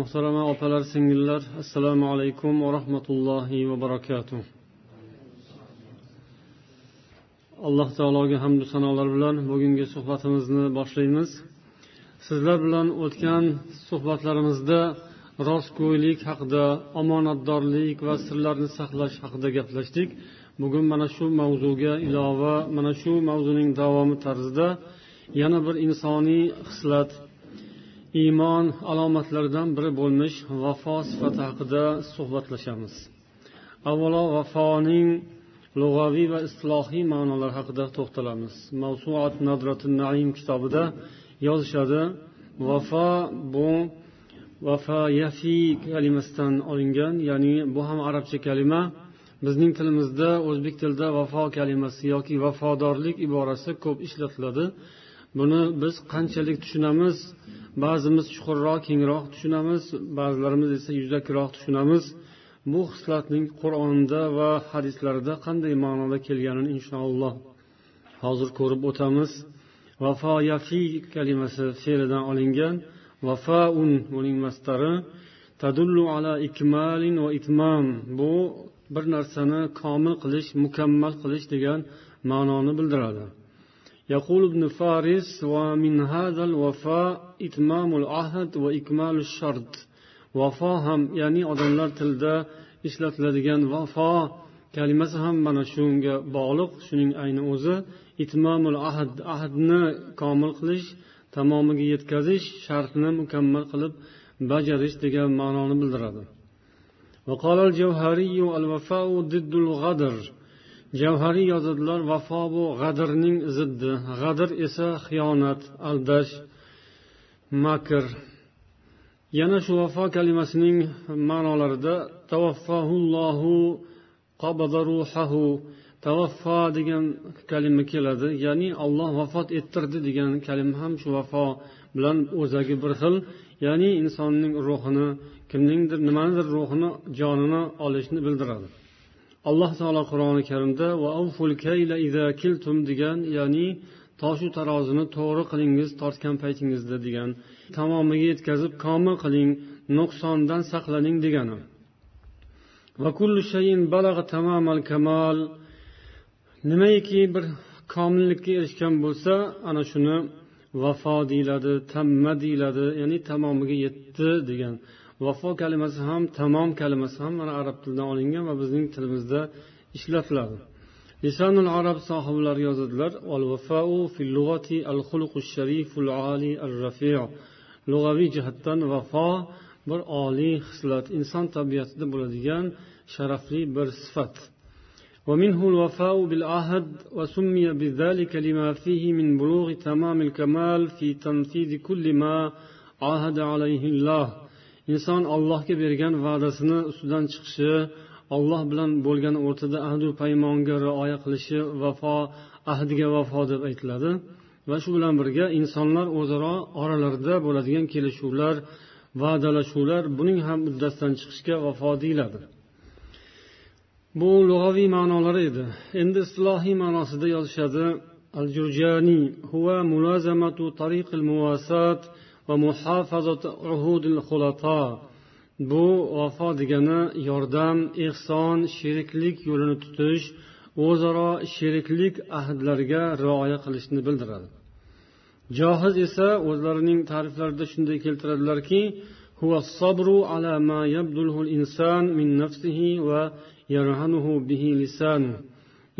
muhtarama opalar singillar assalomu alaykum va rahmatullohi va barakatuh. Alloh taologa hamdu sanolar bilan bugungi suhbatimizni boshlaymiz. Sizlar bilan o'tgan suhbatlarimizda rostgo'ylik haqida omonatdorlik va sirlarni saqlash haqida gaplashdik. Bugun mana shu mavzuga ilova mana shu mavzuning davomi tarzida yana bir insoniy xislat iymon alomatlaridan biri bo'lmish vafo sifati haqida suhbatlashamiz. Avvalo vafoning lug'aviy va istilohiy ma'nolari haqida to'xtalamiz. Mavsuat nadratin naim kitobida yozishadi vafo bu vafa yafi kalimasidan olingan ya'ni bu ham arabcha kalima. Bizning tilimizda o'zbek tilida vafo kalimasi yoki vafodorlik iborasi ko'p ishlatiladi. Buni biz qanchalik tushunamiz? Ba'zimiz chuqurroq kengroq tushunamiz ba'zilarimiz esa yuzakroq tushunamiz. Bu xislatning qur'onda va hadislarda qanday ma'noda kelganini inshaalloh hozir ko'rib o'tamiz. Vafo yafi kalimasi fe'lidan olingan vafaun buning mastari tadullu ala ikmalin va itmam. Bu bir narsani komil qilish mukammal qilish degan ma'noni bildiradi. يقول ابن فارس ومن هذا الوفاء إتمام العهد وإكمال الشرط vafo ham ya'ni odamlar tilida ishlatiladigan vafo kalimasi ham mana shunga bog'liq shuning ayni o'zi itmomul ahd ahdni komil qilish tamomiga yetkazish shartni mukammal qilib bajarish degan ma'noni bildiradi وقال الجوهري الوفاء ضد الغدر javhariy yozadilar vafo bu g'adirning ziddi g'adir esa xiyonat aldash makr. Yana shu vafo kalimasining ma'nolarida tavaffahullohu ruhahu tavaffo degan kalima keladi. Ya'ni olloh vafot ettirdi degan kalima ham shu vafo bilan o'zagi bir xil. Ya'ni insonning ruhini kimningdir nimanidir ruhini jonini olishni bildiradi. Alloh taolo qur'oni karimda degan ya'ni toshu tarozini to'g'ri qilingiz tortgan paytingizda degan tamomiga yetkazib komil qiling nuqsondan saqlaning degani. Nimaiki bir komillikka erishgan bo'lsa ana shuni vafo deyiladi tamma deyiladi ya'ni tamomiga yetdi degan. vafo kalimasi ham tamom kalimasi ham mana arab tilidan olingan va bizning tilimizda ishlatiladi lisonul arab sohiblari yozadilar lug'aviy jihatdan vafo bir oliy xislat inson tabiatida bo'ladigan sharafli bir sifat ومنه الوفاء بالعهد وسمي بذلك لما فيه من بلوغ تمام الكمال في تنفيذ كل ما عاهد عليه الله inson ollohga bergan va'dasini ustidan chiqishi olloh bilan bo'lgan o'rtada ahdu paymonga rioya qilishi vafo ahdiga vafo deb aytiladi. Va shu bilan birga insonlar o'zaro oralarida bo'ladigan kelishuvlar va'dalashuvlar buning ham uddasidan chiqishga vafo deyiladi. Bu lug'aviy ma'nolari edi. Endi istilohiy ma'nosida yozishadi al jurjani huwa mulazamatu tariqil muvasat bu vafo degani yordam ehson sheriklik yo'lini tutish o'zaro sheriklik ahdlariga rioya qilishni bildiradi. Johiz esa o'zlarining ta'riflarida shunday keltiradilarki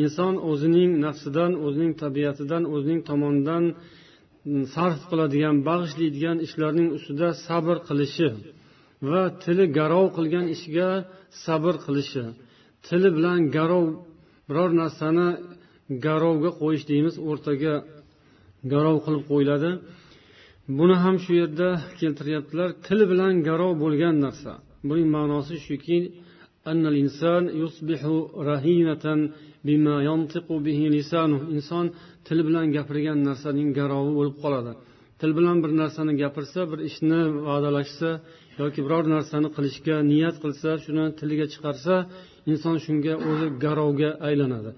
inson o'zining nafsidan o'zining tabiatidan o'zining tomonidan Mm, sarf qiladigan bag'ishlaydigan ishlarning ustida sabr qilishi va tili garov qilgan ishiga sabr qilishi. Tili bilan garov biror narsani garovga qo'yish deymiz o'rtaga garov qilib qo'yiladi. Buni ham shu yerda keltiryaptilar. Til bilan garov bo'lgan narsa. Buning ma'nosi shuki inson til bilan gapirgan narsaning garovi bo'lib qoladi. Til bilan bir narsani gapirsa bir ishni va'dalashsa yoki biror narsani qilishga niyat qilsa shuni tiliga chiqarsa inson shunga o'zi garovga aylanadi.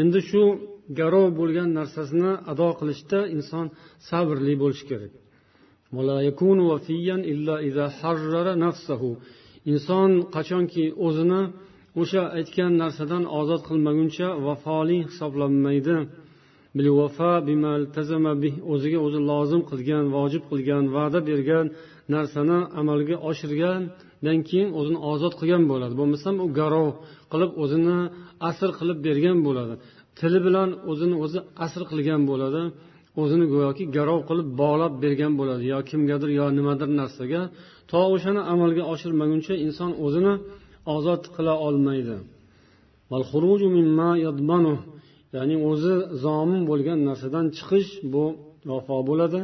Endi shu garov bo'lgan narsasini ado qilishda inson sabrli bo'lishi kerak. Inson qachonki o'zini o'sha aytgan narsadan ozod qilmaguncha vafoli hisoblanmaydi. O'ziga o'zi lozim qilgan vojib qilgan va'da bergan narsani amalga oshirgandan keyin o'zini ozod qilgan bo'ladi. Bo'lmasam u garov qilib o'zini asr qilib bergan bo'ladi. Tili bilan o'zini o'zi asr qilgan bo'ladi. O'zini go'yoki garov qilib bog'lab bergan bo'ladi. Yo kimgadir yo nimadir narsaga. To o'shani amalga oshirmaguncha inson o'zini ozod qila olmaydi ya'ni o'zi zomin bo'lgan narsadan chiqish bu vafo bo'ladi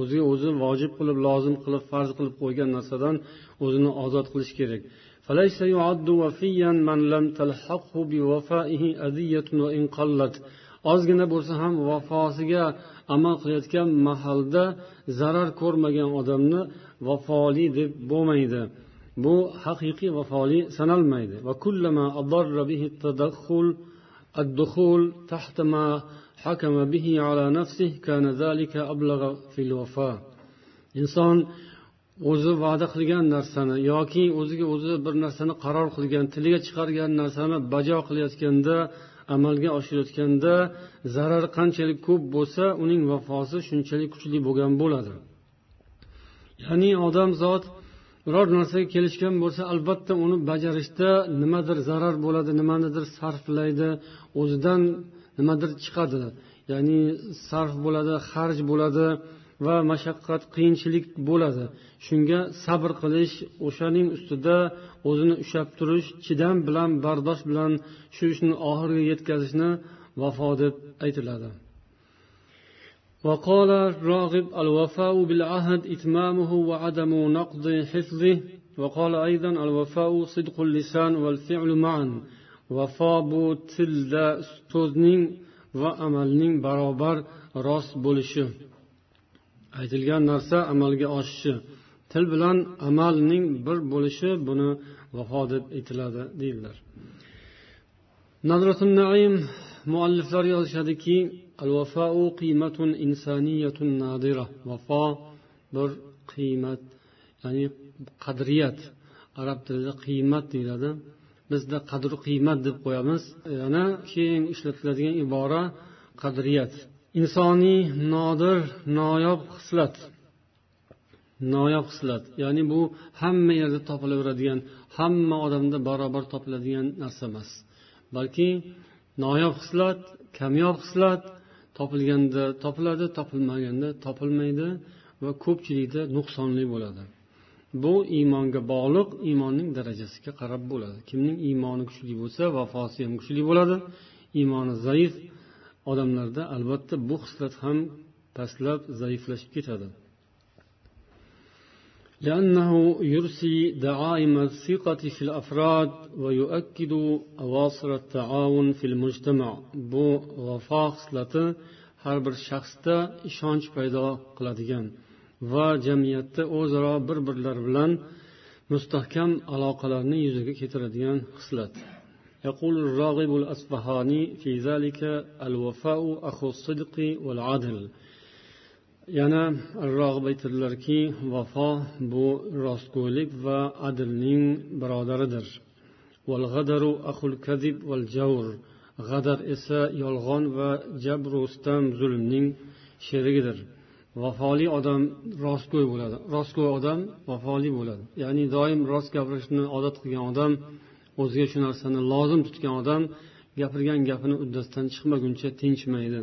o'ziga o'zi vojib qilib lozim qilib farz qilib qo'ygan narsadan o'zini ozod qilish kerak فليس يعد وفيا من لم تلحقه بوفائه أذية وإن قلت ozgina bo'lsa ham vafosiga amal qilayotgan mahalda zarar ko'rmagan odamni vafoli deb bo'lmaydi bu haqiqiy vafoli sanalmaydi الدخول تحت ما حكم به على نفسه كان ذلك أبلغ في الوفاء inson o'zi va'da qilgan narsani yoki o'ziga o'zi bir narsani qaror qilgan tiliga chiqargan narsani bajo qilayotganda amalga oshirayotganda zarar qanchalik ko'p bo'lsa uning vafosi shunchalik kuchli bo'lgan bo'ladi. Ya'ni odam zot biror narsaga kelishgan bo'lsa albatta uni bajarishda nimadir zarar bo'ladi nimanidir sarflaydi o'zidan nimadir chiqadi. Ya'ni sarf bo'ladi xarj bo'ladi. va mashaqqat qiyinchilik bo'ladi shunga sabr qilish o'shaning ustida o'zini ushlab turish chidam bilan bardosh bilan shu ishni oxiriga yetkazishni vafo deb aytiladi وقال الراغب الوفاء بالعهد إتمامه وعدم نقض حفظه وقال أيضا الوفاء صدق اللسان والفعل معا وفا bu tilda so'zning va amalning barobar rost bo'lishi aytilgan narsa amalga oshishi. Til bilan amalning bir bo'lishi buni vafo deb aytiladi deydilar. Naim mualliflar yozishadiki vafo bir qiymat ya'ni qadriyat. Arab tilida qiymat deyiladi. Bizda qadru qiymat deb qo'yamiz. Yana keng ishlatiladigan ibora qadriyat. Insoniy nodir noyob xislat. Noyob xislat. Ya'ni bu hamma yerda topilaveradigan hamma odamda barobar topiladigan narsa emas. Balki noyob xislat kamyob xislat topilganda topiladi topilmaganda topilmaydi va ko'pchilikda nuqsonli bo'ladi. Bu iymonga bog'liq iymonning darajasiga qarab bo'ladi. Kimning iymoni kuchli bo'lsa vafosi ham kuchli bo'ladi. Iymoni zaif odamlarda albatta bu xislat ham pastlab zaiflashib ketadi لأنه يرسي دعائم الثقة في الأفراد ويؤكد أواصر التعاون في المجتمع bu vafo xislati har bir shaxsda ishonch paydo qiladigan va jamiyatda o'zaro bir birlari bilan mustahkam aloqalarni yuzaga keltiradigan xislat يقول الراغب الأصفهاني في ذلك الوفاء أخو الصدق والعدل yana rog'ib aytadilarki vafo bu rostgo'ylik va adlning birodaridir g'adar esa yolg'on va jabru sitam zulmning sherigidir vafoli odam rostgo'y bo'ladi rostgo'y odam vafoli bo'ladi ya'ni doim rost gapirishni odat qilgan odam o'ziga shu narsani lozim tutgan odam gapirgan gapini uddasidan chiqmaguncha tinchmaydi.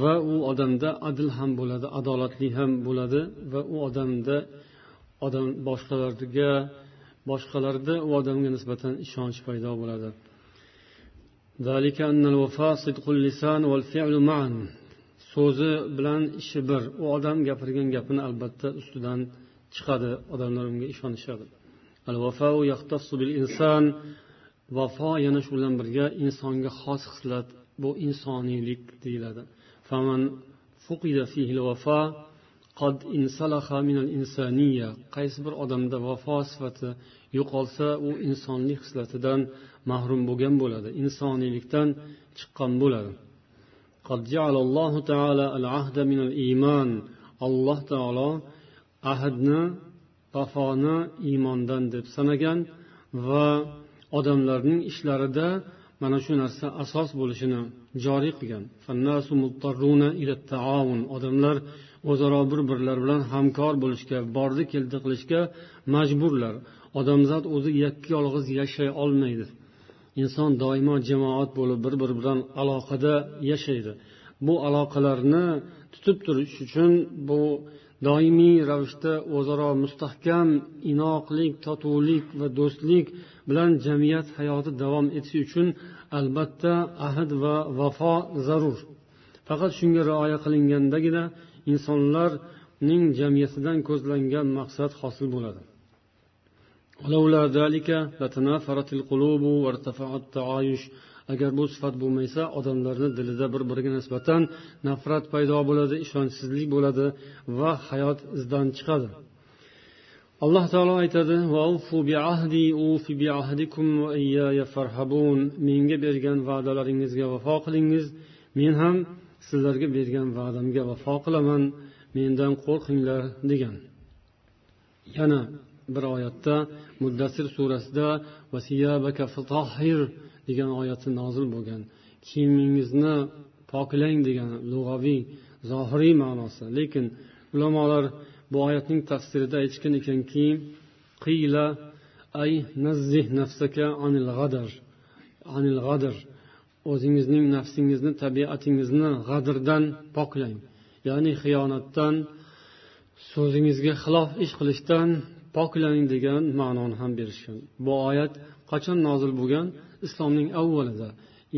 Va u odamda adil ham bo'ladi adolatli ham bo'ladi va u odamda odam boshqalarga boshqalarda u odamga nisbatan ishonch paydo bo'ladi. So'zi bilan ishi bir. U odam gapirgan gapini albatta ustidan chiqadi odamlar unga ishonishadi. Vafo yana shu bilan birga insonga xos xislat bu insoniylik deyiladi. Qaysi bir odamda vafo sifati yo'qolsa u insonlik xislatidan mahrum bo'lgan bo'ladi insoniylikdan chiqqan bo'ladi. Alloh taolo ahdni vafoni iymondan deb sanagan va odamlarning ishlarida mana shu narsa asos bo'lishini joriy qilgan. Odamlar o'zaro bir birlari bilan hamkor bo'lishga bordi keldi qilishga majburlar. Odamzod o'zi yakka yolg'iz yashay olmaydi. Inson doimo jamoat bo'lib bir biri bilan aloqada yashaydi. Bu aloqalarni tutib turish uchun bu doimiy ravishda o'zaro mustahkam inoqlik totuvlik va do'stlik bilan jamiyat hayoti davom etishi uchun albatta ahd va vafo zarur. Faqat shunga rioya qilingandagina insonlarning jamiyatidan ko'zlangan maqsad hosil bo'ladi. Agar bu sifat bo'lmasa odamlarni dilida bir biriga nisbatan nafrat paydo bo'ladi ishonchsizlik bo'ladi va hayot izdan chiqadi. Alloh taolo aytadi menga bergan va'dalaringizga vafo qilingiz. Men ham sizlarga bergan va'damga vafo qilaman. Mendan qo'rqinglar degan. Yana bir oyatda muddassir surasida degan oyati nozil bo'lgan. Kiyimingizni poklang degan lug'aviy zohiriy ma'nosi. Lekin ulamolar bu oyatning tafsirida aytishgan ekanki qiyla ay nazzih nafsaka anil g'adar. Anil g'adar. O'zingizning nafsingizni tabiatingizni g'adrdan poklang ya'ni xiyonatdan so'zingizga xilof ish qilishdan poklang degan ma'noni ham berishgan bu oyat qachon nozil bo'lgan islomning avvalida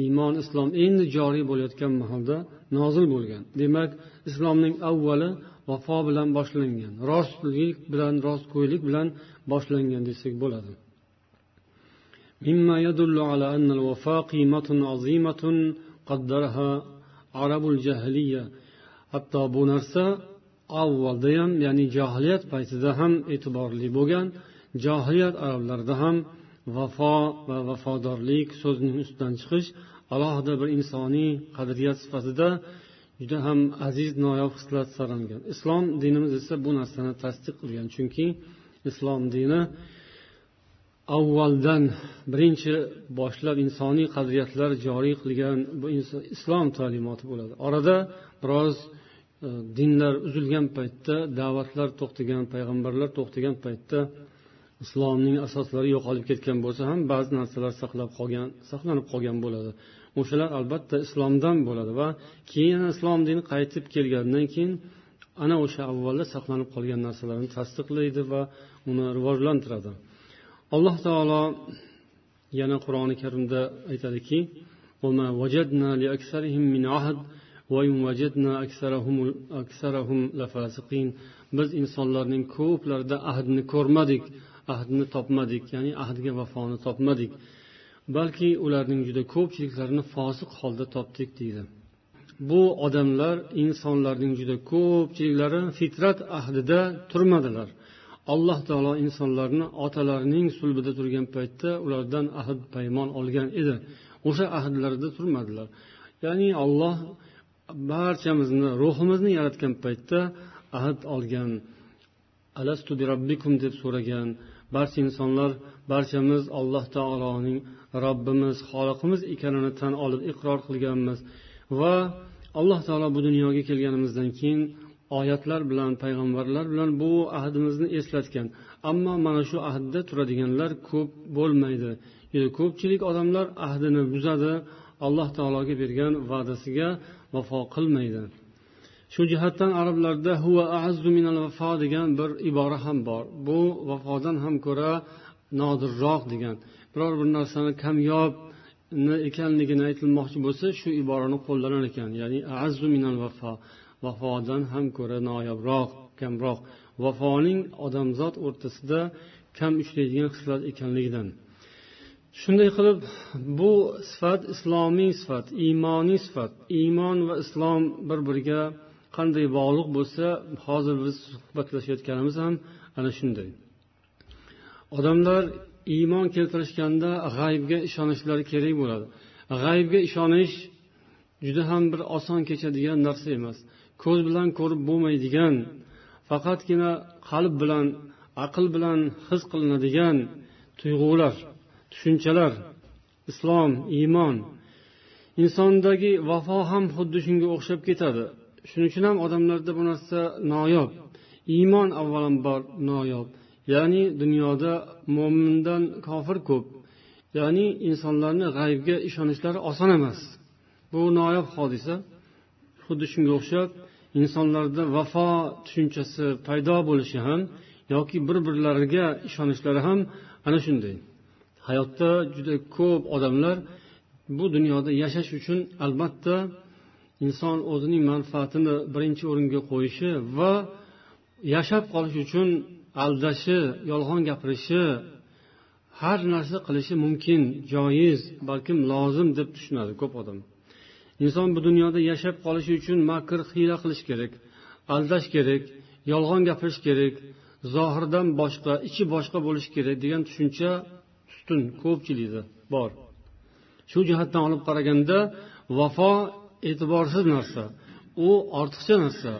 iymon islom endi joriy bo'layotgan mahalda nozil bo'lgan demak islomning avvali vafo bilan boshlangan rostlik bilan rostgo'ylik bilan boshlangan desak bo'ladi مما يدل على أن الوفاء قيمة عظيمة قدرها عرب الجاهلية hatto bu narsa avvalda ham ya'ni johiliyat paytida ham e'tiborli bo'lgan johiliyat arablarida ham vafo va vafodorlik so'zining ustidan chiqish alohida bir insoniy qadriyat sifatida juda ham aziz noyob hislat sanalgan islom dinimiz esa bu narsani tasdiq qilgan chunki islom dini avvaldan birinchi boshlab insoniy qadriyatlar joriy qilgan bu islom ta'limoti bo'ladi. Orada biroz Э, dinlar uzilgan paytda da'vatlar to'xtagan payg'ambarlar to'xtagan paytda islomning asoslari yo'qolib ketgan bo'lsa ham ba'zi narsalar saqlab qolgan saqlanib qolgan bo'ladi. O'shalar albatta islomdan bo'ladi va keyin islom dini qaytib kelgandan keyin ana o'sha avvalda saqlanib qolgan narsalarni tasdiqlaydi va uni rivojlantiradi. Alloh taolo yana qur'oni karimda aytadiki biz insonlarning ko'plarida ahdni ko'rmadik ahdni topmadik ya'ni ahdga vafoni topmadik. Balki ularning juda ko'pchiliklarini fosiq holda topdik deydi. Bu odamlar insonlarning juda ko'pchiliklari fitrat ahdida turmadilar. Alloh taolo insonlarni otalarining sulbida turgan paytda ulardan ahd paymon olgan edi. O'sha ahdlarida turmadilar. Ya'ni olloh barchamizni ruhimizni yaratgan paytda ahd olgan alastu birabbikum deb so'ragan barcha insonlar barchamiz alloh taoloning robbimiz xoliqimiz ekanini tan olib iqror qilganmiz. Va alloh taolo bu dunyoga kelganimizdan keyin oyatlar bilan payg'ambarlar bilan bu ahdimizni eslatgan. Ammo mana shu ahdda turadiganlar ko'p bo'lmaydi. Ko'pchilik odamlar ahdini buzadi alloh taologa bergan va'dasiga vafo qilmaydi. Shu jihatdan arablarda huva azu minal vafo degan bir ibora ham bor. Bu vafodan ham ko'ra nodirroq degan. Biror bir narsani kamyob ekanligini aytilmoqchi bo'lsa shu iborani qo'llanar ekan. Ya'ni azu minal vafo vafodan ham ko'ra noyobroq kamroq. Vafoning odamzod o'rtasida kam uchraydigan xislat ekanligidan. Shunday qilib bu sifat islomiy sifat iymoniy sifat. Iymon va islom bir biriga qanday bog'liq bo'lsa hozir biz suhbatlashayotganimiz ham ana shunday. Odamlar iymon keltirishganda g'aybga ishonishlari kerak bo'ladi. G'aybga ishonish juda ham bir oson kechadigan narsa emas. Ko'z bilan ko'rib bo'lmaydigan faqatgina qalb bilan aql bilan his qilinadigan tuyg'ular. Tushunchalar islom iymon. Insondagi vafo ham xuddi shunga o'xshab ketadi. Shuning uchun ham odamlarda bu narsa noyob. Iymon avvalambor noyob. Ya'ni dunyoda mo'mindan kofir ko'p. Ya'ni insonlarni g'aybga ishonishlari oson emas. Bu noyob hodisa. Xuddi shunga o'xshab insonlarda vafo tushunchasi paydo bo'lishi ham yoki bir birlariga ishonishlari ham ana shunday. Hayotda juda ko'p odamlar bu dunyoda yashash uchun albatta inson o'zining manfaatini birinchi o'ringa qo'yishi va yashab qolish uchun aldashi yolg'on gapirishi har narsa qilishi mumkin joiz balkim lozim deb tushunadi ko'p odam. Inson bu dunyoda yashab qolishi uchun makr hiyla qilish kerak aldash kerak yolg'on gapirish kerak zohirdan boshqa ichi boshqa bo'lishi kerak degan tushuncha ustun ko'pchilikda bor. Shu jihatdan olib qaraganda vafo e'tiborsiz narsa u ortiqcha narsa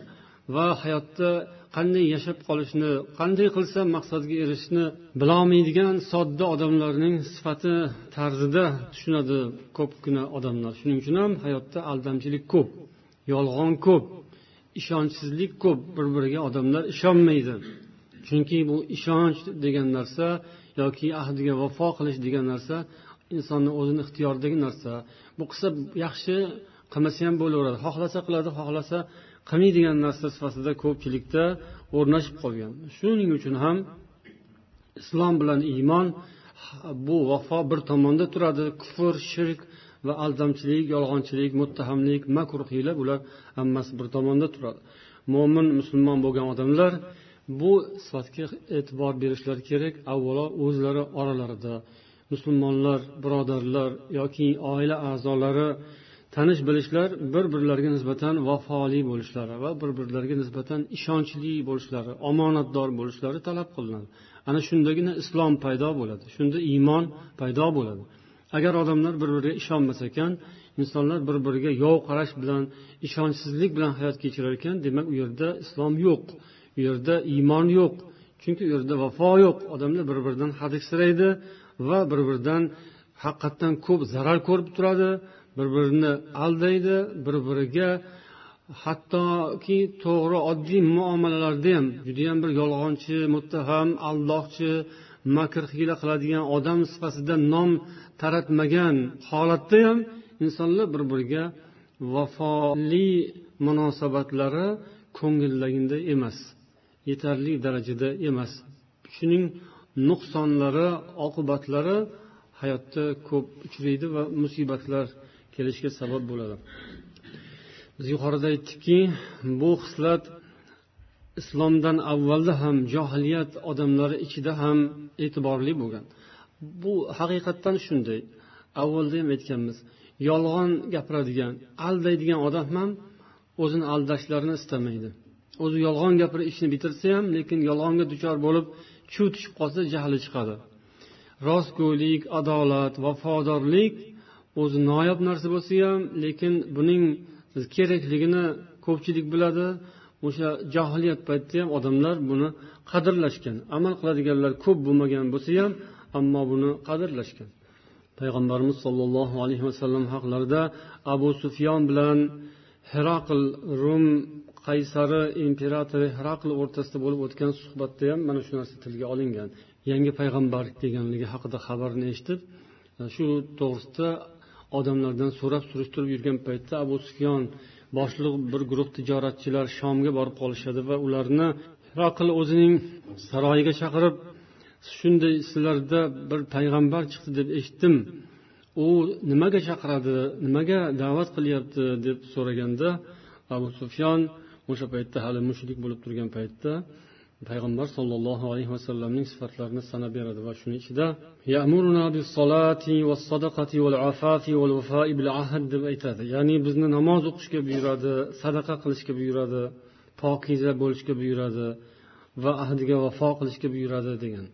va hayotda qanday yashab qolishni qanday qilsa maqsadga erishishni bilolmaydigan sodda odamlarning sifati tarzida tushunadi ko'pgina odamlar. Shuning uchun ham hayotda aldamchilik ko'p yolg'on ko'p ishonchsizlik ko'p bir biriga odamlar ishonmaydi. Chunki bu ishonch degan narsa yoki ahdiga vafo qilish degan narsa insonni o'zini ixtiyoridagi narsa. Bu qilsa yaxshi qilmasa ham bo'laveradi. Xohlasa qiladi xohlasa qilmaydigan narsa sifatida ko'pchilikda o'rnashib qolgan. Shuning uchun ham islom bilan iymon bu vafo bir tomonda turadi. Kufr shirk va aldamchilik yolg'onchilik muttahamlik makr hiyla bular hammasi bir tomonda turadi. Mo'min musulmon bo'lgan odamlar bu sifatga e'tibor berishlari kerak avvalo o'zlari oralarida. Musulmonlar birodarlar yoki oila a'zolari tanish bilishlar bir birlariga nisbatan vafoli bo'lishlari va bir birlariga nisbatan ishonchli bo'lishlari omonatdor bo'lishlari talab qilinadi. Ana shundagina islom paydo bo'ladi shunda iymon paydo bo'ladi. Agar odamlar bir biriga ishonmas ekan insonlar bir biriga yov qarash bilan ishonchsizlik bilan hayot kechirar ekan demak u yerda islom yo'q. U yerda iymon yo'q chunki u yerda vafo yo'q. Odamlar bir biridan hadiksiraydi va bir biridan haqiqatdan ko'p zarar ko'rib turadi bir birini aldaydi bir biriga hattoki to'g'ri oddiy muomalalarda ham judayam bir yolg'onchi muttaham aldoqchi makr hiyla qiladigan odam sifatida nom taratmagan holatda ham insonlar bir biriga vafoli munosabatlari ko'ngildagiday emas. Yetarli darajada emas. Shuning nuqsonlari oqibatlari hayotda ko'p uchraydi va musibatlar kelishiga sabab bo'ladi. Biz yuqorida aytdikki bu xislat islomdan avvalda ham johiliyat odamlari ichida ham e'tiborli bo'lgan. Bu haqiqatdan shunday. Avvalda ham aytganmiz yolg'on gapiradigan aldaydigan odam ham o'zini aldashlarini istamaydi. O'zi yolg'on gapirib ishni bitirsa ham lekin yolg'onga duchor bo'lib chuv tushib qolsa jahli chiqadi. Rostgo'ylik adolat vafodorlik o'zi noyob narsa bo'lsa ham lekin buning kerakligini ko'pchilik biladi. O'sha johiliyat paytida ham odamlar buni qadrlashgan. Amal qiladiganlar ko'p bo'lmagan bo'lsa ham ammo buni qadrlashgan. Payg'ambarimiz sollallohu alayhi vasallam haqlarida abu sufyon bilan herakl rum qaysari imperatori herakl o'rtasida bo'lib o'tgan suhbatda ham mana shu narsa tilga olingan. Yangi payg'ambar deganligi haqida xabarni eshitib e, shu to'g'risida odamlardan so'rab surishtirib yurgan paytda abu sufyon boshliq bir guruh tijoratchilar shomga borib qolishadi va ularni heroqil o'zining saroyiga chaqirib shunday sizlarda bir payg'ambar chiqdi deb eshitdim. U nimaga chaqiradi nimaga da'vat qilyapti deb so'raganda abu sufyon o'sha paytda hali mushrik bo'lib turgan paytda payg'ambar sollallohu alayhi vasallamning sifatlarini sanab beradi va shuni ichida deb aytadi. Ya'ni bizni namoz o'qishga buyuradi sadaqa qilishga buyuradi pokiza bo'lishga buyuradi va ahdiga vafo qilishga buyuradi degan.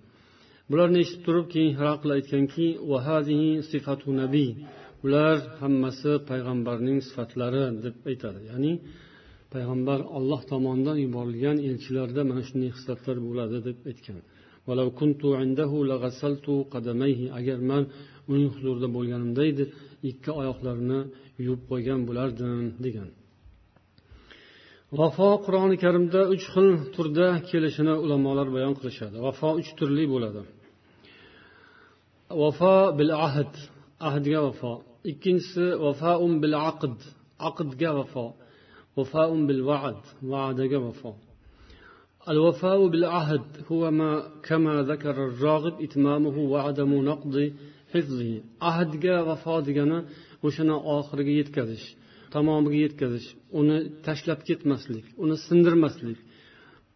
Bularni eshitib turib keyin hiraql aytganki bular hammasi payg'ambarning sifatlari deb aytadi. Ya'ni payg'ambar olloh tomonidan yuborilgan elchilarda mana shunday xislatlar bo'ladi deb aytgan. Agar man uning huzurida bo'lganimda edi ikki oyoqlarini yuvib qo'ygan bo'lardim degan. Vafo qur'oni karimda uch xil turda kelishini ulamolar bayon qilishadi. Vafo uch turli bo'ladi. Vafo bil ahd ahdga vafo. Ikkinchisi vafaun bil aqd aqdga vafo. وفاء بالوعد وعدك وفاء الوفاء بالعهد هو ما كما ذكر الراغب إتمامه وعدم نقض حفظه ahdga vafo degani o'shani oxiriga yetkazish tamomiga yetkazish uni tashlab ketmaslik uni sindirmaslik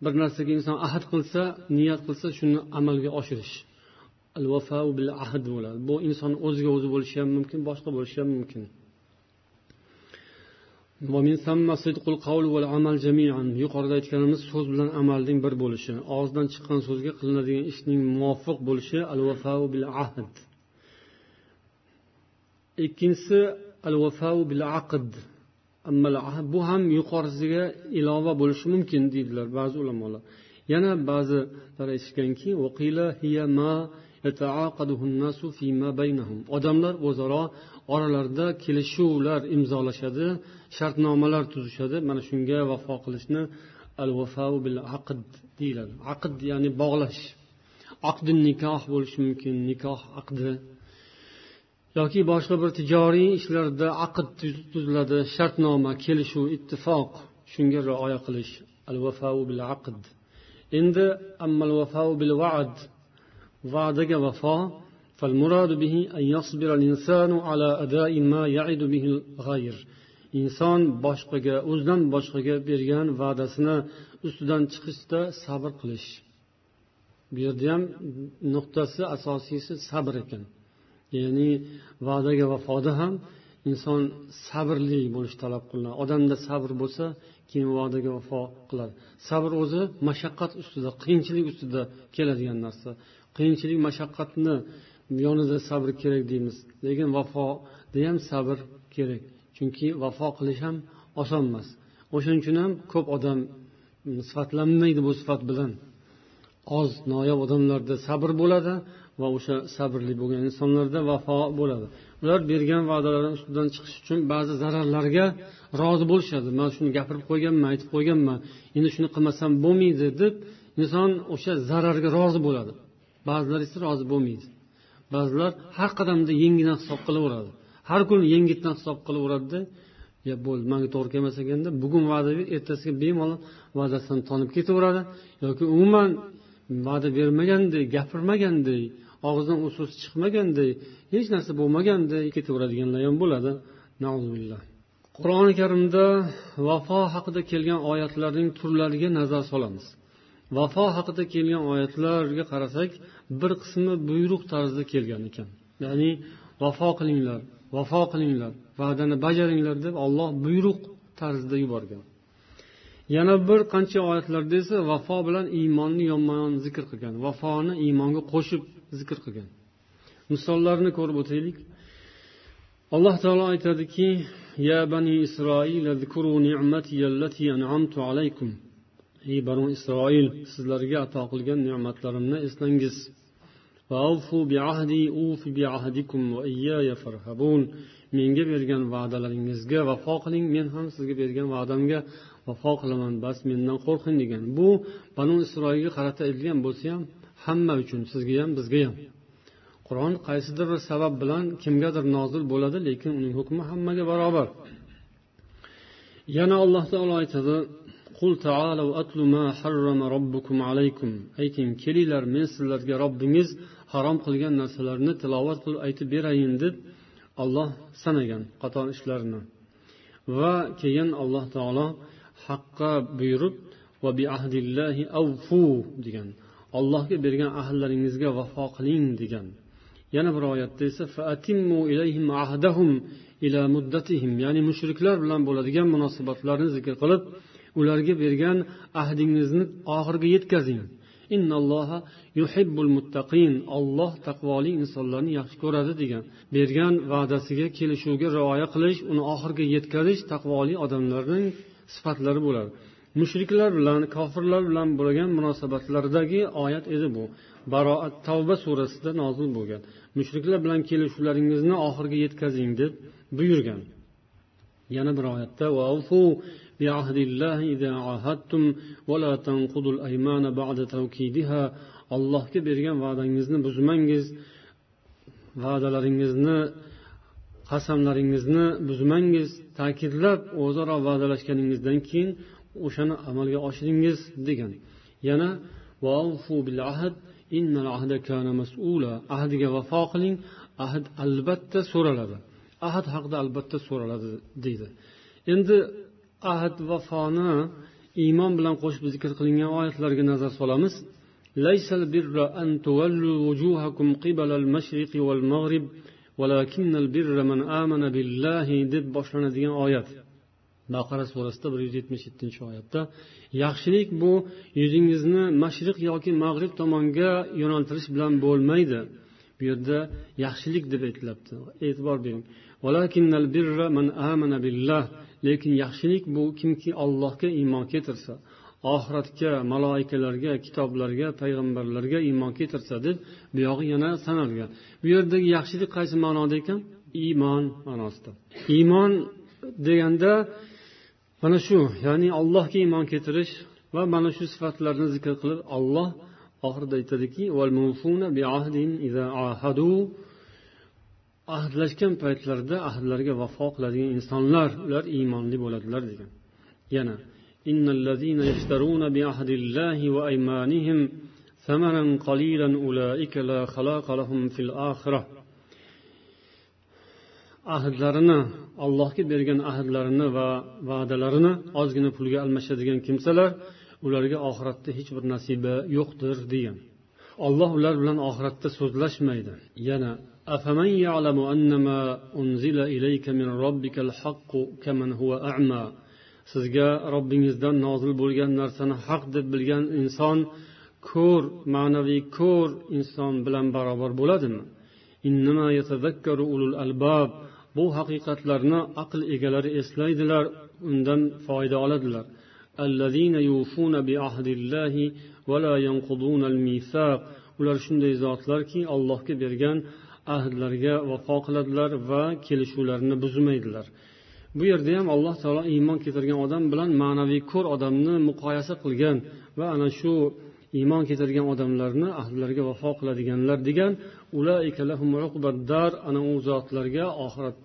bir narsaga inson ahd qilsa niyat qilsa shuni amalga oshirish al bil ahd bo'ladi bu inson o'ziga o'zi bo'lishi ham mumkin boshqa bo'lishi ham mumkin Yuqorida aytganimiz so'z bilan amalning bir bo'lishi og'izdan chiqqan so'zga qilinadigan ishning muvofiq bo'lishi al vafau bil ahd ikkinchisi al vafau bil aqd bu ham yuqorisiga ilova bo'lishi mumkin deydilar ba'zi ulamolar. Yana ba'zilar aytishganki odamlar o'zaro oralarida kelishuvlar imzolashadi shartnomalar tuzishadi. Mana shunga vafo qilishni al vafau bil aqd deyiladi. Aqd ya'ni bog'lash. Aqdi nikoh bo'lishi mumkin nikoh aqdi. Yoki boshqa bir tijoriy ishlarda aqd tuziladi shartnoma kelishuv ittifoq. Shunga rioya qilish al vafau bil aqd endi ammal vafau bil vaad va'daga vafo فالمراد به أن يصبر الإنسان على أداء ما يعد به الغير inson boshqaga o'zidan boshqaga bergan va'dasini ustidan chiqishda sabr qilish bu yerda ham nuqtasi asosiysi sabr ekan ya'ni va'daga vafoda ham inson sabrli bo'lish talab qilinadi odamda sabr bo'lsa keyin va'daga vafo qiladi sabr o'zi mashaqqat ustida qiyinchilik ustida keladigan narsa Qiyinchilik mashaqqatni yonida sabr kerak deymiz. Lekin vafoda ham sabr kerak. Chunki vafo qilish ham oson emas o'shaning uchun ham ko'p odam mm, sifatlanmaydi bu sifat bilan. Oz noyob odamlarda sabr bo'ladi va o'sha sabrli bo'lgan insonlarda vafo bo'ladi. Ular bergan va'dalarini ustidan chiqish uchun ba'zi zararlarga rozi bo'lishadi. Man shuni gapirib qo'yganman aytib qo'yganman endi shuni qilmasam bo'lmaydi deb inson o'sha zararga rozi bo'ladi. Ba'zilar esa rozi bo'lmaydi. Ba'zilar har qadamda yengidan hisob qilaveradi. Har kuni yengitdan hisob qilaveradida yo bo'ldi manga to'g'ri kelmas ekanda bugun va'da berib ertasiga bemalol va'dasidan tonib ketaveradi. Yoki umuman va'da bermaganday gapirmaganday og'zidan u so'z chiqmaganday hech narsa bo'lmaganday ketaveradiganlar ham bo'ladi. Qur'oni karimda vafo haqida kelgan oyatlarning turlariga nazar solamiz. Vafo haqida kelgan oyatlarga qarasak bir qismi buyruq tarzida kelgan ekan. Ya'ni vafo qilinglar vafo qilinglar va'dani bajaringlar deb olloh buyruq tarzida yuborgan. Yana bir qancha oyatlarda esa vafo bilan iymonni yonma yon zikr qilgan vafoni iymonga qo'shib zikr qilgan. Misollarni ko'rib o'taylik. Alloh taolo aytadiki ya bani isroil alaykum. Ey banu isroil sizlarga ato qilgan ne'matlarimni eslangiz menga bergan va'dalaringizga vafo qiling men ham sizga bergan va'damga vafo qilaman. Bas mendan qo'rqing degan. Bu banu isroilga qarata aytilgan bo'lsa ham hamma uchun sizga ham bizga ham. Qur'on qaysidir bir sabab bilan kimgadir nozil bo'ladi lekin uning hukmi hammaga barobar. Yana alloh taolo aytadi ayting kelinglar men sizlarga robbingiz harom qilgan narsalarni tilovat qilib aytib berayin deb olloh sanagan qator ishlarini va keyin alloh taolo haqqa buyurib va degan ollohga bergan ahdlaringizga vafo qiling degan. Yana bir oyatda esa faatimmu ilayhim ahdahum ila muddatihim. Ya'ni mushriklar bilan bo'ladigan munosabatlarni zikr qilib ularga bergan ahdingizni oxiriga yetkazing. Olloh taqvoli insonlarni yaxshi ko'radi degan. Bergan va'dasiga kelishuvga rioya qilish uni oxiriga yetkazish taqvoli odamlarning sifatlari bo'ladi. Mushriklar bilan kofirlar bilan bo'lgan munosabatlardagi oyat edi bu. Baroat tavba surasida nozil bo'lgan. Mushriklar bilan kelishuvlaringizni oxiriga yetkazing deb buyurgan. Yana bir oyatda allohga bergan va'dangizni buzmangiz va'dalaringizni qasamlaringizni buzmangiz ta'kidlab o'zaro va'dalashganingizdan keyin o'shani amalga oshiringiz degan. Yana ahdiga vafo qiling. Ahd albatta so'raladi. Ahd haqida albatta so'raladi deydi. Endi ahd vafoni iymon bilan qo'shib zikr qilingan oyatlarga nazar solamiz ليس البر أن تولوا وجوهكم قبل المشرق والمغرب ولكن البر من آمن بالله deb boshlanadigan oyat baqara surasida bir yuz yetmish yettinchi oyatda yaxshilik bu yuzingizni mashriq yoki mag'rib tomonga yo'naltirish bilan bo'lmaydi bu yerda yaxshilik deb aytilyapti e'tibor bering Lekin yaxshilik bu kimki allohga iymon keltirsa oxiratga maloikalarga kitoblarga payg'ambarlarga iymon keltirsa deb buyog'i yana sanalgan. Bu yerdagi yaxshilik qaysi ma'noda ekan? Iymon ma'nosida. Iymon deganda mana shu ya'ni allohga iymon keltirish va mana shu sifatlarni zikr qilib olloh oxirida aytadiki ahdlashgan paytlarida ahdlariga vafo qiladigan insonlar ular iymonli bo'ladilar degan yana إن الذين يشترون بعهد الله وأيمانهم ثمنا قليلا أولئك لا خلاق لهم في الآخرة ahdlarini allohga bergan ahdlarini va va'dalarini ozgina pulga almashadigan kimsalar ularga oxiratda hech bir nasiba yo'qdir degan olloh ular bilan oxiratda so'zlashmaydi yana أفمن يعلم أنما أنزل إليك من ربك الحق كمن هو أعمى sizga robbingizdan nozil bo'lgan narsani haq deb bilgan inson ko'r ma'naviy ko'r inson bilan barobar bo'ladimi bu haqiqatlarni aql egalari eslaydilar undan foyda oladilar ular shunday zotlarki allohga bergan ahdlarga vafo qiladilar va kelishuvlarni buzmaydilar. Bu yerda ham alloh taolo iymon keltirgan odam bilan ma'naviy ko'r odamni muqoyasa qilgan va ana shu iymon keltirgan odamlarni ahdlariga vafo qiladiganlar degan ana u zotlarga oxirat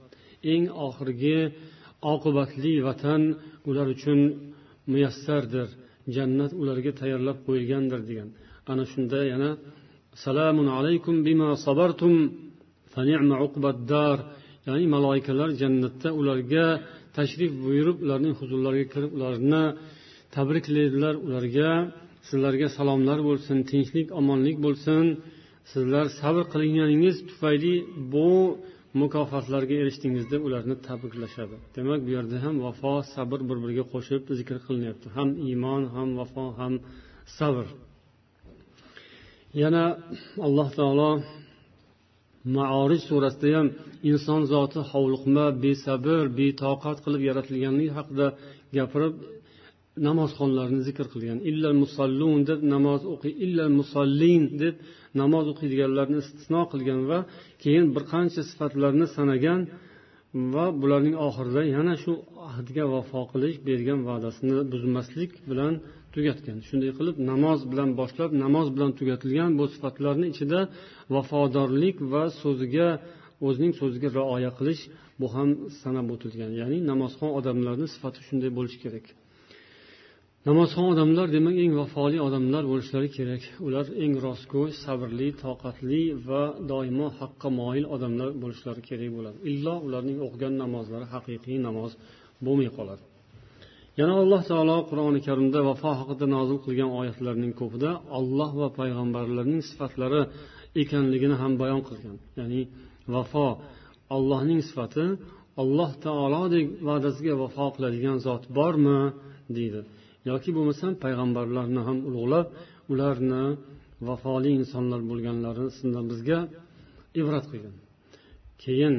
eng oxirgi oqibatli vatan ular uchun muyassardir jannat ularga tayyorlab qo'yilgandir degan. Ana shunda yana salamun alaykum bima sabartum ya'ni maloikalar jannatda ularga tashrif buyurib ularning huzurlariga kirib ularni tabriklaydilar ularga sizlarga salomlar bo'lsin tinchlik omonlik bo'lsin sizlar sabr qilganingiz tufayli bu mukofotlarga erishdingiz deb ularni tabriklashadi. Demak bu yerda ham vafo sabr bir biriga qo'shib zikr qilinyapti. Ham iymon ham vafo ham sabr. Yana alloh taolo maorij surasida ham inson zoti hovliqma besabr betoqat qilib yaratilganligi haqida gapirib namozxonlarni zikr qilgan. Illal musallun deb namoz o'qiy illal musallin deb namoz o'qiydiganlarni istisno qilgan va keyin bir qancha sifatlarni sanagan va bularning oxirida yana shu ahdga vafo qilish bergan va'dasini buzmaslik bilan tugatgan. Shunday qilib namoz bilan boshlab namoz bilan tugatilgan bu sifatlarni ichida vafodorlik va so'ziga o'zining so'ziga rioya qilish bu ham sanab o'tilgan. Ya'ni namozxon odamlarni sifati shunday bo'lishi kerak. Namozxon odamlar demak eng vafoli odamlar bo'lishlari kerak. Ular eng rostgo'y sabrli toqatli va doimo haqqa moyil odamlar bo'lishlari kerak bo'ladi. Illo ularning o'qigan namozlari haqiqiy namoz bo'lmay qoladi. Yana alloh taolo qur'oni karimda vafo haqida nozil qilgan oyatlarning ko'pida olloh va payg'ambarlarning sifatlari ekanligini ham bayon qilgan. Ya'ni vafo ollohning sifati alloh taolodek va'dasiga vafo qiladigan zot bormi deydi. Yoki bo'lmasam payg'ambarlarni ham ulug'lab ularni vafoli insonlar bo'lganlarini bizga ibrat qilgan. Keyin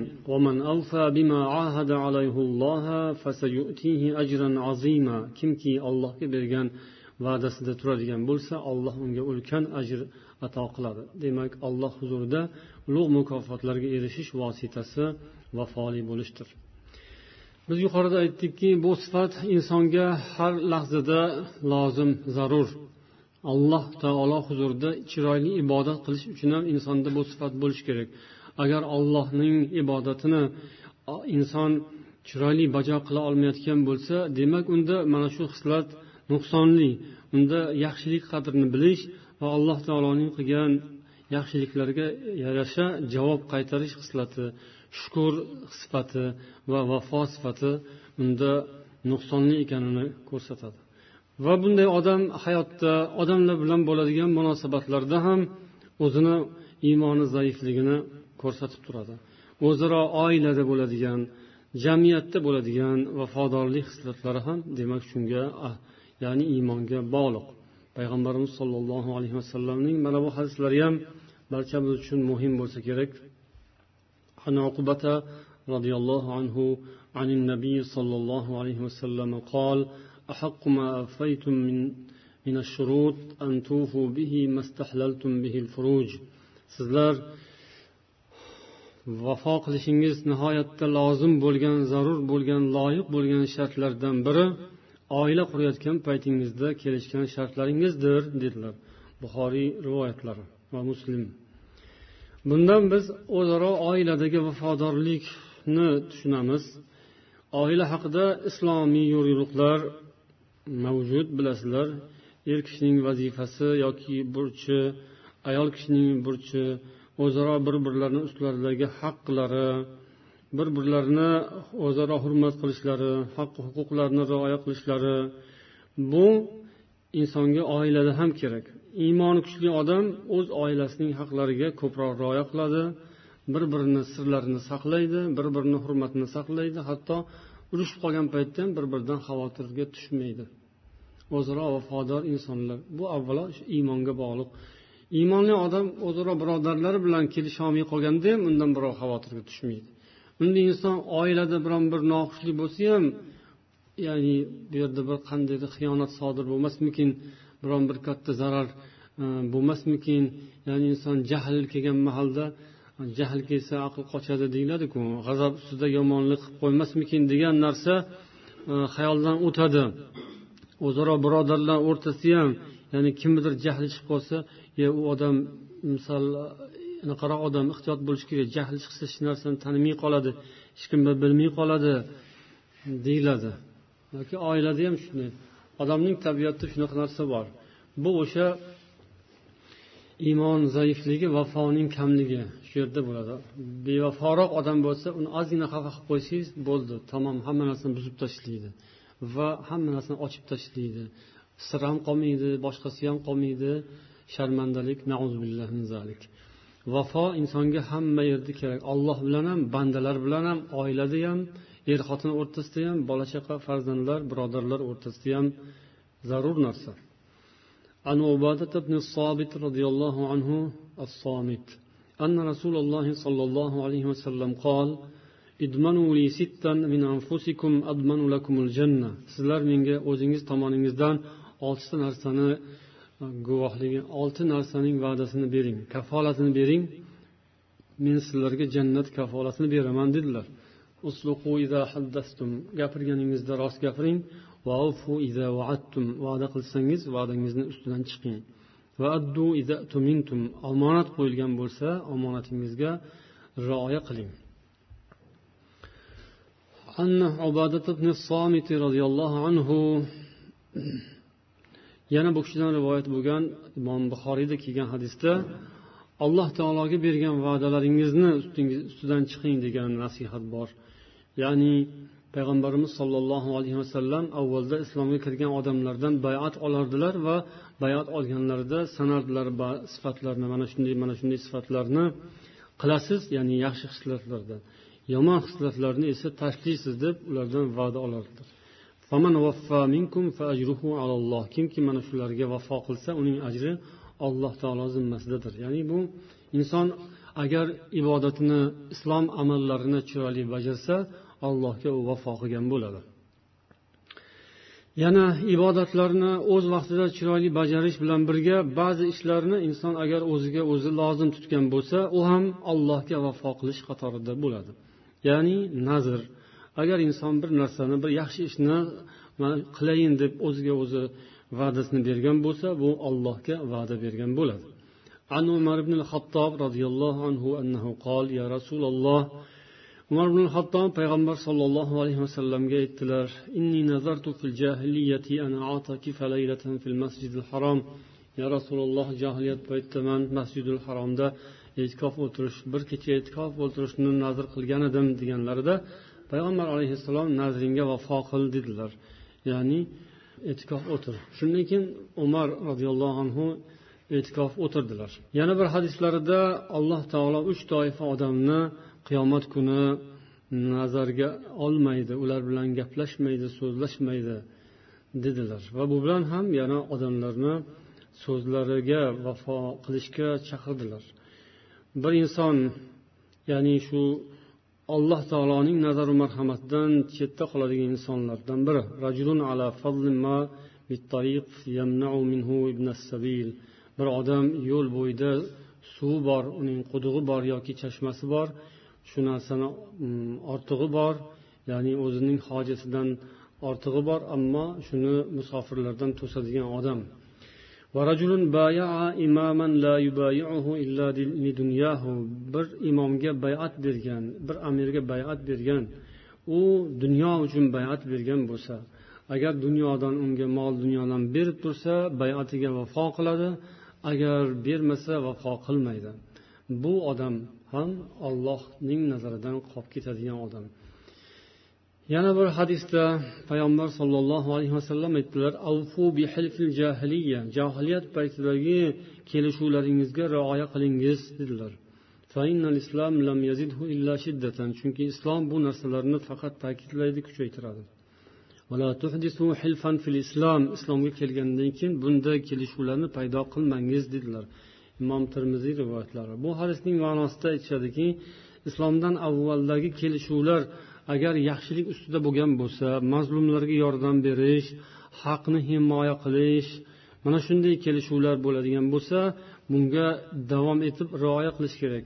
kimki ollohga bergan va'dasida turadigan bo'lsa olloh unga ulkan ajr ato qiladi. Demak alloh huzurida ulug' mukofotlarga erishish vositasi vafoli bo'lishdir. Biz yuqorida aytdikki bu sifat insonga har lahzada lozim zarur. Alloh taolo huzurida chiroyli ibodat qilish uchun ham insonda bu sifat bo'lishi kerak. Agar allohning ibodatini inson chiroyli bajo qila olmayotgan bo'lsa demak unda mana shu xislat nuqsonli unda yaxshilik qadrini bilish va alloh taoloning qilgan yaxshiliklarga yarasha javob qaytarish xislati shukur sifati va vafo sifati unda nuqsonli ekanini ko'rsatadi. Va bunday odam hayotda odamlar bilan bo'ladigan munosabatlarda ham o'zini iymoni zaifligini ko'rsatib turadi o'zaro oilada bo'ladigan jamiyatda bo'ladigan vafodorlik hislatlari ham demak shunga ah, ya'ni iymonga bog'liq payg'ambarimiz sollallohu alayhi vasallamning mana bu hadislari ham barchamiz uchun muhim bo'lsa kerak عن عقبة رضي الله عنه عن النبي صلى الله عليه وسلم قال أحق ما أفيتم من من الشروط أن توفوا به ما استحللتم به الفروج sizlar vafo qilishingiz nihoyatda lozim bo'lgan zarur bo'lgan loyiq bo'lgan shartlardan biri oila qurayotgan paytingizda kelishgan shartlaringizdir dedilar buxoriy rivoyatlari va muslim. Bundan biz o'zaro oiladagi vafodorlikni tushunamiz. Oila haqida islomiy yo'riqlar mavjud bilasizlar. Er kishining vazifasi yoki burchi ayol kishining burchi o'zaro bir birlarini ustlaridagi haqlari bir birlarini o'zaro hurmat qilishlari haq huquqlarni rioya qilishlari bu insonga oilada ham kerak. Iymoni kuchli odam o'z oilasining haqlariga ko'proq rioya qiladi bir birini sirlarini saqlaydi bir birini hurmatini saqlaydi hatto urushib qolgan paytda ham bir biridan xavotirga tushmaydi. O'zaro vafodor insonlar. Bu avvalo iymonga bog'liq iymonli odam o'zaro birodarlari bilan kelisholmay qolganda ham undan birov xavotirga tushmaydi. Unda inson oilada biron bir noxushlik bo'lsa ham ya'ni bu yerda bir qandaydir xiyonat sodir bo'lmasmikin biron bir katta zarar e, bo'lmasmikin ya'ni inson jahl kelgan mahalda e, jahl kelsa aql qochadi deyiladiku g'azab ustida yomonlik qilib qo'ymasmikin degan narsa e, xayoldan o'tadi. O'zaro birodarlar o'rtasida ham ya'ni kimnidir jahli chiqib qolsa u odam misol anaqaroq odam ehtiyot bo'lishi kerak jahli chiqsa hech narsani tanimay qoladi hech kim bilmay qoladi deyiladi. Yoki oilada ham shunday. Odamning tabiatida shunaqa narsa bor. Bu o'sha iymon zaifligi vafoning kamligi shu yerda bo'ladi. Bevaforoq odam bo'lsa uni ozgina xafa qilib qo'ysangiz bo'ldi. Tamom hamma narsani buzib tashlaydi va hamma narsani ochib tashlaydi. sir ham qolmaydi boshqasi ham qolmaydi sharmandalik vafo insonga hamma yerda kerak olloh bilan ham bandalar bilan ham oilada ham er xotin o'rtasida ham bola chaqa farzandlar birodarlar o'rtasida ham zarur narsa عن عبادة بن الصامت رضي الله عنه الصامت أن رسول الله صلى الله عليه وسلم قال idmanu li sittan min anfusikum admanu lakumul janna sizlar menga o'zingiz tomoningizdan oltita narsani guvohligi olti narsaning va'dasini bering kafolatini bering men sizlarga jannat kafolatini beraman dedilar gapirganingizda rost gapiring va'da qilsangiz va'dangizni ustidan chiqing omonat qo'yilgan bo'lsa omonatingizga rioya qiling عن عبادة بن الصامت رضي الله عنه yana bu kishidan rivoyat bo'lgan imom buxoriyda kelgan hadisda alloh taologa bergan va'dalaringizni ustidan chiqing degan nasihat bor. Ya'ni payg'ambarimiz sollallohu alayhi vasallam avvalda islomga kirgan odamlardan bayat olardilar va bayat olganlarida sanardilar sifatlarni mana shunday mana shunday sifatlarni qilasiz ya'ni yaxshi xislatlardan yomon xislatlarni esa tashlaysiz deb ulardan va'da olardilar. Kimki mana shularga vafo qilsa uning ajri alloh taolo zimmasidadir. Ya'ni bu inson agar ibodatini islom amallarini chiroyli bajarsa allohga u vafo qilgan bo'ladi. Yana ibodatlarni o'z vaqtida chiroyli bajarish bilan birga ba'zi ishlarni inson agar o'ziga o'zi lozim tutgan bo'lsa u ham allohga vafo qilish qatorida bo'ladi. Ya'ni nazr agar inson bir narsani bir yaxshi ishni qilayin deb o'ziga o'zi va'dasini bergan bo'lsa bu allohga va'da bergan bo'ladi عن عمر بن الخطاب رضي الله عنه أنه قال يا رسول الله umar ibn hattob payg'ambar sollallohu alayhi vasallamga aytdilar inni nazartu fil jahiliyati ana atakifa laylatan fil masjidil harom ya rasululloh jahiliyat paytida man masjidul haromda e'tikof o'tirish bir kecha e'tikof o'tirishni nazr qilgan edim deganlarida payg'ambar alayhissalom nazringga vafo qil dedilar. Ya'ni e'tikof o'tir. Shundan keyin umar roziyallohu anhu e'tikof o'tirdilar. Yana bir hadislarida alloh taolo uch toifa odamni qiyomat kuni nazarga olmaydi ular bilan gaplashmaydi so'zlashmaydi dedilar. Va bu bilan ham yana odamlarni so'zlariga vafo qilishga chaqirdilar. Bir inson ya'ni shu alloh taoloning nazaru marhamatidan chetda qoladigan insonlardan biri. Rajulun ala ma bir odam yo'l bo'yida suvi bor uning qudug'i bor yoki chashmasi bor shu narsani mm, ortig'i bor ya'ni o'zining hojasidan ortig'i bor ammo shuni musofirlardan to'sadigan odam. Bir imomga bayat bergan bir amirga bayat bergan u dunyo uchun bayat bergan bo'lsa agar dunyodan unga mol dunyodan berib tursa bayatiga vafo qiladi agar bermasa vafo qilmaydi. Bu odam ham ollohning nazaridan qolib ketadigan odam. Yana bir hadisda payg'ambar sollallohu alayhi vasallam aytdilar jahiliyat paytidagi kelishuvlaringizga rioya qilingiz dedilar. Chunki islom bu narsalarni faqat ta'kidlaydi kuchaytiradi. Islom islomga kelgandan keyin bunday kelishuvlarni paydo qilmangiz dedilar. Imom termiziy rivoyatlari. Bu hadisning ma'nosida aytishadiki islomdan avvaldagi kelishuvlar agar yaxshilik ustida bo'lgan bo'lsa mazlumlarga yordam berish haqni himoya qilish mana shunday kelishuvlar bo'ladigan bo'lsa bunga davom etib rioya qilish kerak.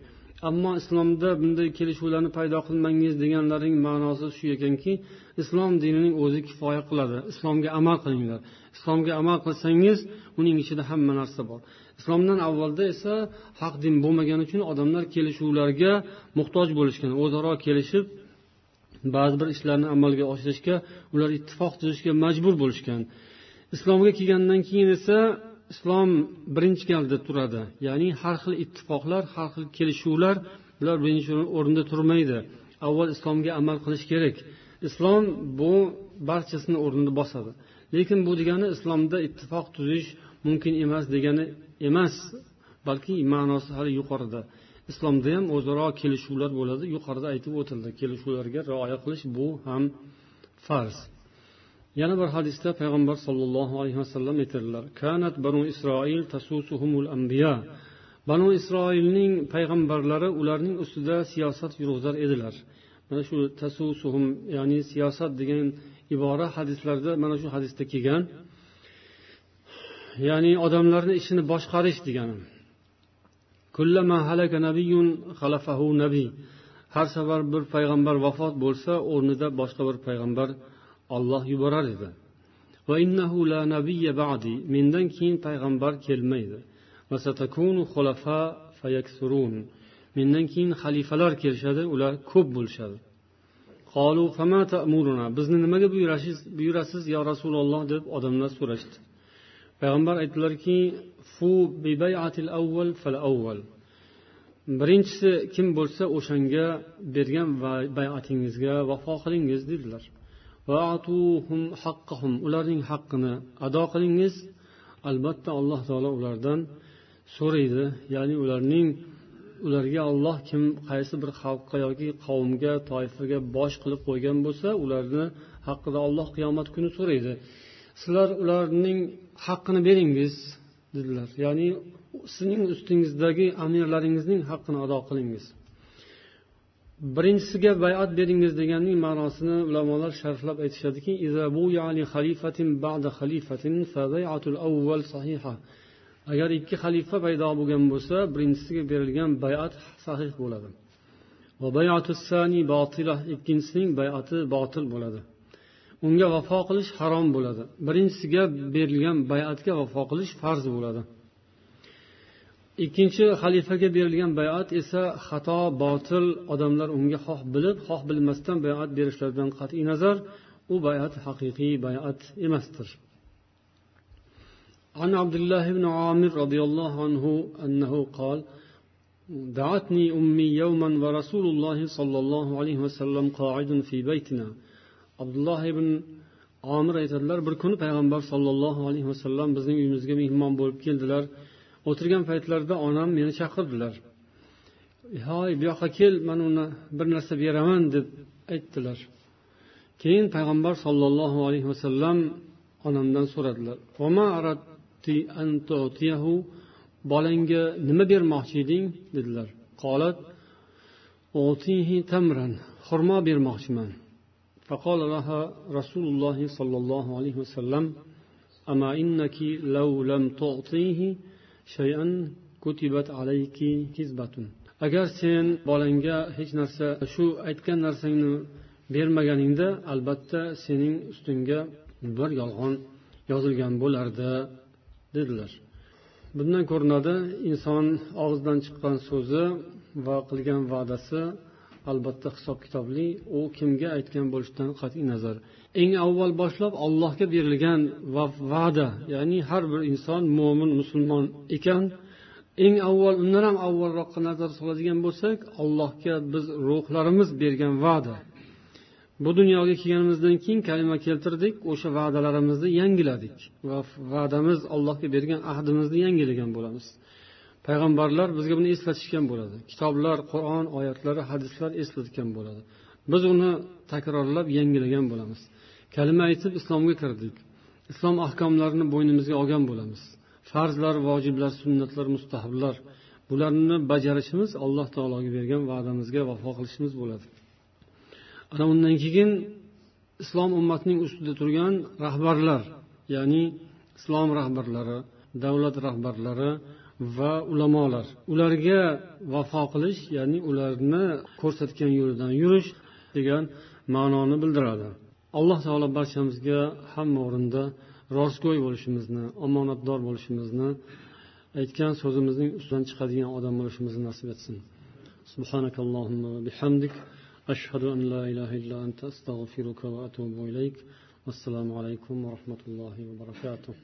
Ammo islomda bunday kelishuvlarni paydo qilmangiz deganlarning ma'nosi shu ekanki islom dinining o'zi kifoya qiladi. Islomga amal qilinglar. Islomga amal qilsangiz uning ichida hamma narsa bor. Islomdan avvalda esa haq din bo'lmagani uchun odamlar kelishuvlarga muhtoj bo'lishgan o'zaro kelishib ba'zi bir ishlarni amalga oshirishga ular ittifoq tuzishga majbur bo'lishgan. Islomga kelgandan keyin esa islom birinchi galda turadi. Ya'ni har xil ittifoqlar har xil kelishuvlar bular birinchi o'rinda turmaydi. Avval islomga amal qilish kerak. Islom bu barchasini o'rnini bosadi. Lekin bu degani islomda ittifoq tuzish mumkin emas degani emas balki ma'nosi hali yuqorida. Islomda ham o'zaro kelishuvlar bo'ladi. Yuqorida aytib o'tildi. Kelishuvlarga rioya qilish bu ham farz. Yana bir hadisda payg'ambar sollallohu alayhi vasallam aytadilar kanat banu isroil tasusuhumul anbiya. Banu isroilning payg'ambarlari ularning ustida siyosat yurg'izar edilar. Mana shu tasusuhum ya'ni siyosat degan ibora hadislarda mana shu hadisda kelgan ya'ni odamlarni ishini boshqarish degani. Har safar bir payg'ambar vafot bo'lsa o'rnida boshqa bir payg'ambar olloh yuborar edi. Mendan keyin payg'ambar kelmaydi. Mendan keyin xalifalar kelishadi ular ko'p bo'lishadi. Bizni nimaga buyurasiz yo rasululloh? deb odamlar so'rashdi. Payg'ambar aytdilarki fu birinchisi kim bo'lsa o'shanga bergan bayatingizga vafo qilingiz dedilar. Ularning haqqini ado qilingiz. Albatta alloh taolo ulardan so'raydi. Ya'ni ularning ularga olloh kim qaysi bir xalqqa yoki qavmga toifaga bosh qilib qo'ygan bo'lsa ularni haqida olloh qiyomat kuni so'raydi. Sizlar ularning haqqini beringiz. Dedilar. Ya'ni sizning ustingizdagi amirlaringizning haqqini ado qilingiz. Birinchisiga bayat beringiz deganning ma'nosini ulamolar sharhlab aytishadiki agar ikki xalifa paydo bo'lgan bo'lsa birinchisiga berilgan bayat sahih bo'ladi. Ikkinchisining bayati botil bo'ladi. unga vafo qilish harom bo'ladi birinchisiga berilgan bayatga vafo qilish farz bo'ladi ikkinchi xalifaga berilgan bayat esa xato botil odamlar unga xoh bilib xoh bilmasdan bayat berishlaridan qat'iy nazar u bayat haqiqiy bayat emasdir عن عبد الله بن عامر رضي الله عنه أنه قال دعتني أمي يوما ورسول الله صلى الله عليه وسلم قاعد في بيتنا abdulloh ibn omir aytadilar bir kuni payg'ambar sollallohu alayhi vasallam bizning uyimizga mehmon bo'lib keldilar. O'tirgan paytlarida onam meni chaqirdilar. E, Hoy bu yoqqa kel man uni bir narsa beraman deb aytdilar. Keyin payg'ambar sollallohu alayhi vasallam onamdan so'radilar bolangga nima bermoqchi eding? dedilar. Qolat tamran xurmo bermoqchiman. فقال لها رسول الله صلى الله عليه وسلم أما إنك لو لم تعطيه شيئا كتبت عليك كذبة agar sen bolangga hech narsa shu aytgan narsangni bermaganingda albatta sening ustingga bir yolg'on yozilgan bo'lardi dedilar bundan ko'rinadi inson og'zidan chiqqan so'zi va qilgan va'dasi albatta hisob kitobli. U kimga aytgan bo'lishidan qat'iy nazar. Eng avval boshlab allohga berilgan va va'da ya'ni har bir inson mo'min musulmon ekan. Eng avval undan ham avvalroqqa nazar soladigan bo'lsak allohga biz ruhlarimiz bergan va'da. Bu dunyoga kelganimizdan keyin kalima keltirdik o'sha va'dalarimizni yangiladik va va'damiz allohga bergan ahdimizni yangilagan bo'lamiz. Payg'ambarlar bizga buni eslatishgan bo'ladi. Kitoblar qur'on oyatlari hadislar eslatgan bo'ladi. Biz uni takrorlab yangilagan bo'lamiz. Kalima aytib islomga kirdik. Islom ahkomlarini bo'ynimizga olgan bo'lamiz. Farzlar vojiblar sunnatlar mustahablar. Bularni bajarishimiz alloh taologa bergan va'damizga vafo qilishimiz bo'ladi. Ana undan keyin islom ummatining ustida turgan rahbarlar ya'ni islom rahbarlari davlat rahbarlari va ulamolar ularga vafo qilish ya'ni ularni ko'rsatgan yo'lidan yurish degan ma'noni bildiradi alloh taolo barchamizga hamma o'rinda rostgo'y bo'lishimizni omonatdor bo'lishimizni aytgan so'zimizning ustidan chiqadigan odam bo'lishimizni nasib etsin سبحانك اللهم وبحمدك أشهد أن لا إله إلا أنت أستغفرك وأتوب إليك والسلام عليكم ورحمة الله وبركاته